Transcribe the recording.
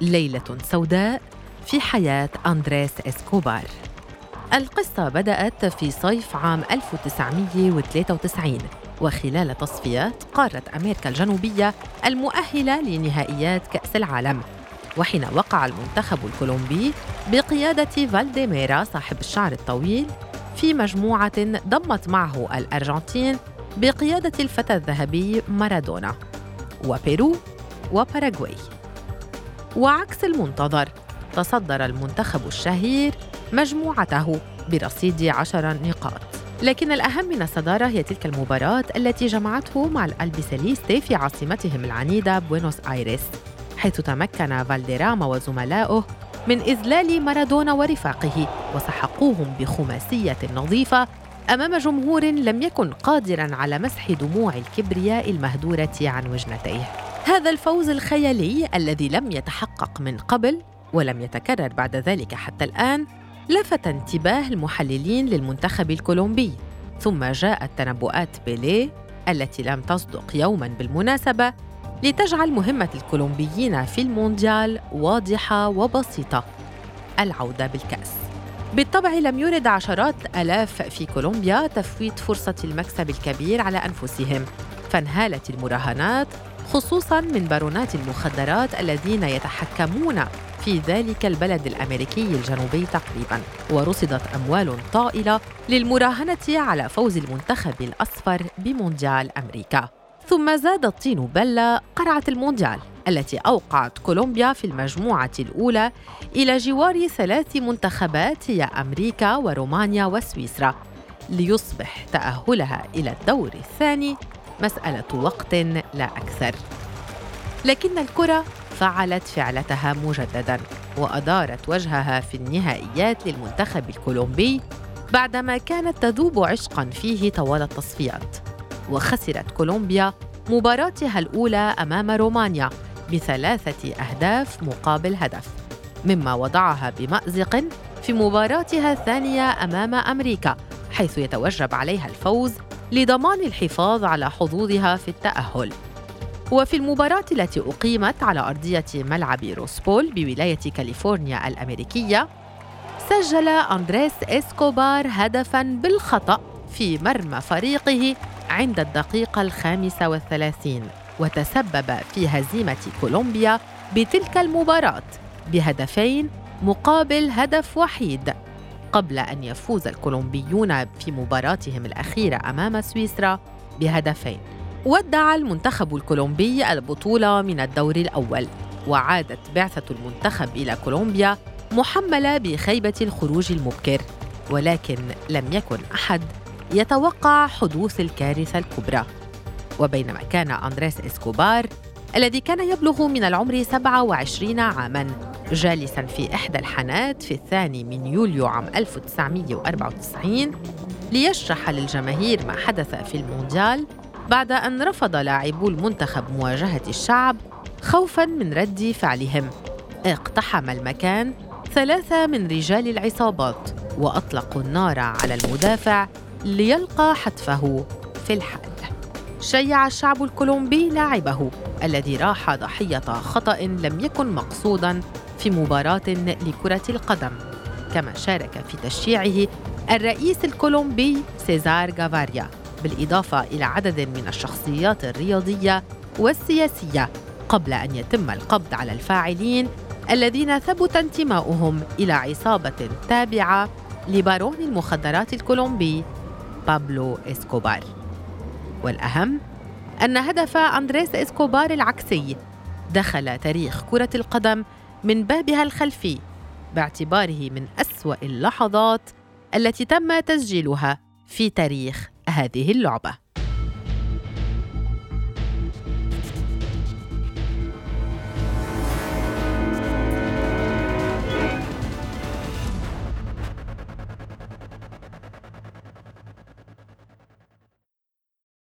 ليلة سوداء في حياة أندريس إسكوبار. القصة بدأت في صيف عام 1993 وخلال تصفيات قارة أمريكا الجنوبية المؤهلة لنهائيات كأس العالم. وحين وقع المنتخب الكولومبي بقيادة فالديميرا صاحب الشعر الطويل في مجموعة ضمت معه الأرجنتين بقيادة الفتى الذهبي مارادونا وبيرو وباراغواي. وعكس المنتظر تصدر المنتخب الشهير مجموعته برصيد عشر نقاط. لكن الأهم من الصدارة هي تلك المباراة التي جمعته مع الألبيسيليستي في عاصمتهم العنيدة بوينوس آيرس حيث تمكن فالديراما وزملائه من إذلال مارادونا ورفاقه وسحقوهم بخماسية نظيفة أمام جمهور لم يكن قادرا على مسح دموع الكبرياء المهدورة عن وجنتيه. هذا الفوز الخيالي الذي لم يتحقق من قبل ولم يتكرر بعد ذلك حتى الآن لفت انتباه المحللين للمنتخب الكولومبي. ثم جاءت تنبؤات بيليه التي لم تصدق يوما بالمناسبة لتجعل مهمة الكولومبيين في المونديال واضحة وبسيطة. العودة بالكأس. بالطبع لم يرد عشرات آلاف في كولومبيا تفويت فرصة المكسب الكبير على أنفسهم. فانهالت المراهنات خصوصا من بارونات المخدرات الذين يتحكمون في ذلك البلد الأمريكي الجنوبي تقريبا. ورصدت أموال طائلة للمراهنة على فوز المنتخب الأصفر بمونديال أمريكا. ثم زاد الطين بلة قرعة المونديال التي أوقعت كولومبيا في المجموعة الأولى إلى جوار ثلاث منتخبات هي أمريكا ورومانيا وسويسرا ليصبح تأهلها إلى الدور الثاني مسألة وقت لا أكثر. لكن الكرة فعلت فعلتها مجددا وأدارت وجهها في النهائيات للمنتخب الكولومبي بعدما كانت تذوب عشقا فيه طوال التصفيات. وخسرت كولومبيا مباراتها الأولى أمام رومانيا بثلاثة أهداف مقابل هدف مما وضعها بمأزق في مباراتها الثانية أمام أمريكا حيث يتوجب عليها الفوز لضمان الحفاظ على حظوظها في التأهل. وفي المباراة التي أقيمت على أرضية ملعب روز بول بولاية كاليفورنيا الأمريكية سجل أندريس إسكوبار هدفاً بالخطأ في مرمى فريقه عند الدقيقة الخامسة والثلاثين وتسبب في هزيمة كولومبيا بتلك المباراة بهدفين مقابل هدف وحيد. قبل أن يفوز الكولومبيون في مباراتهم الأخيرة أمام سويسرا بهدفين. ودع المنتخب الكولومبي البطولة من الدور الأول وعادت بعثة المنتخب إلى كولومبيا محملة بخيبة الخروج المبكر ولكن لم يكن أحد يتوقع حدوث الكارثة الكبرى. وبينما كان أندريس إسكوبار الذي كان يبلغ من العمر 27 عاماً جالساً في إحدى الحانات في الثاني من يوليو عام 1994 ليشرح للجماهير ما حدث في المونديال بعد أن رفض لاعبو المنتخب مواجهة الشعب خوفاً من رد فعلهم. اقتحم المكان ثلاثة من رجال العصابات وأطلقوا النار على المدافع ليلقى حتفه في الحال شيع الشعب الكولومبي لاعبه الذي راح ضحية خطأ لم يكن مقصودا في مباراة لكرة القدم كما شارك في تشييعه الرئيس الكولومبي سيزار غافاريا بالإضافة إلى عدد من الشخصيات الرياضية والسياسية قبل أن يتم القبض على الفاعلين الذين ثبت انتماؤهم إلى عصابة تابعة لبارون المخدرات الكولومبي بابلو إسكوبار. والأهم أن هدف أندريس إسكوبار العكسي دخل تاريخ كرة القدم من بابها الخلفي باعتباره من أسوأ اللحظات التي تم تسجيلها في تاريخ هذه اللعبة.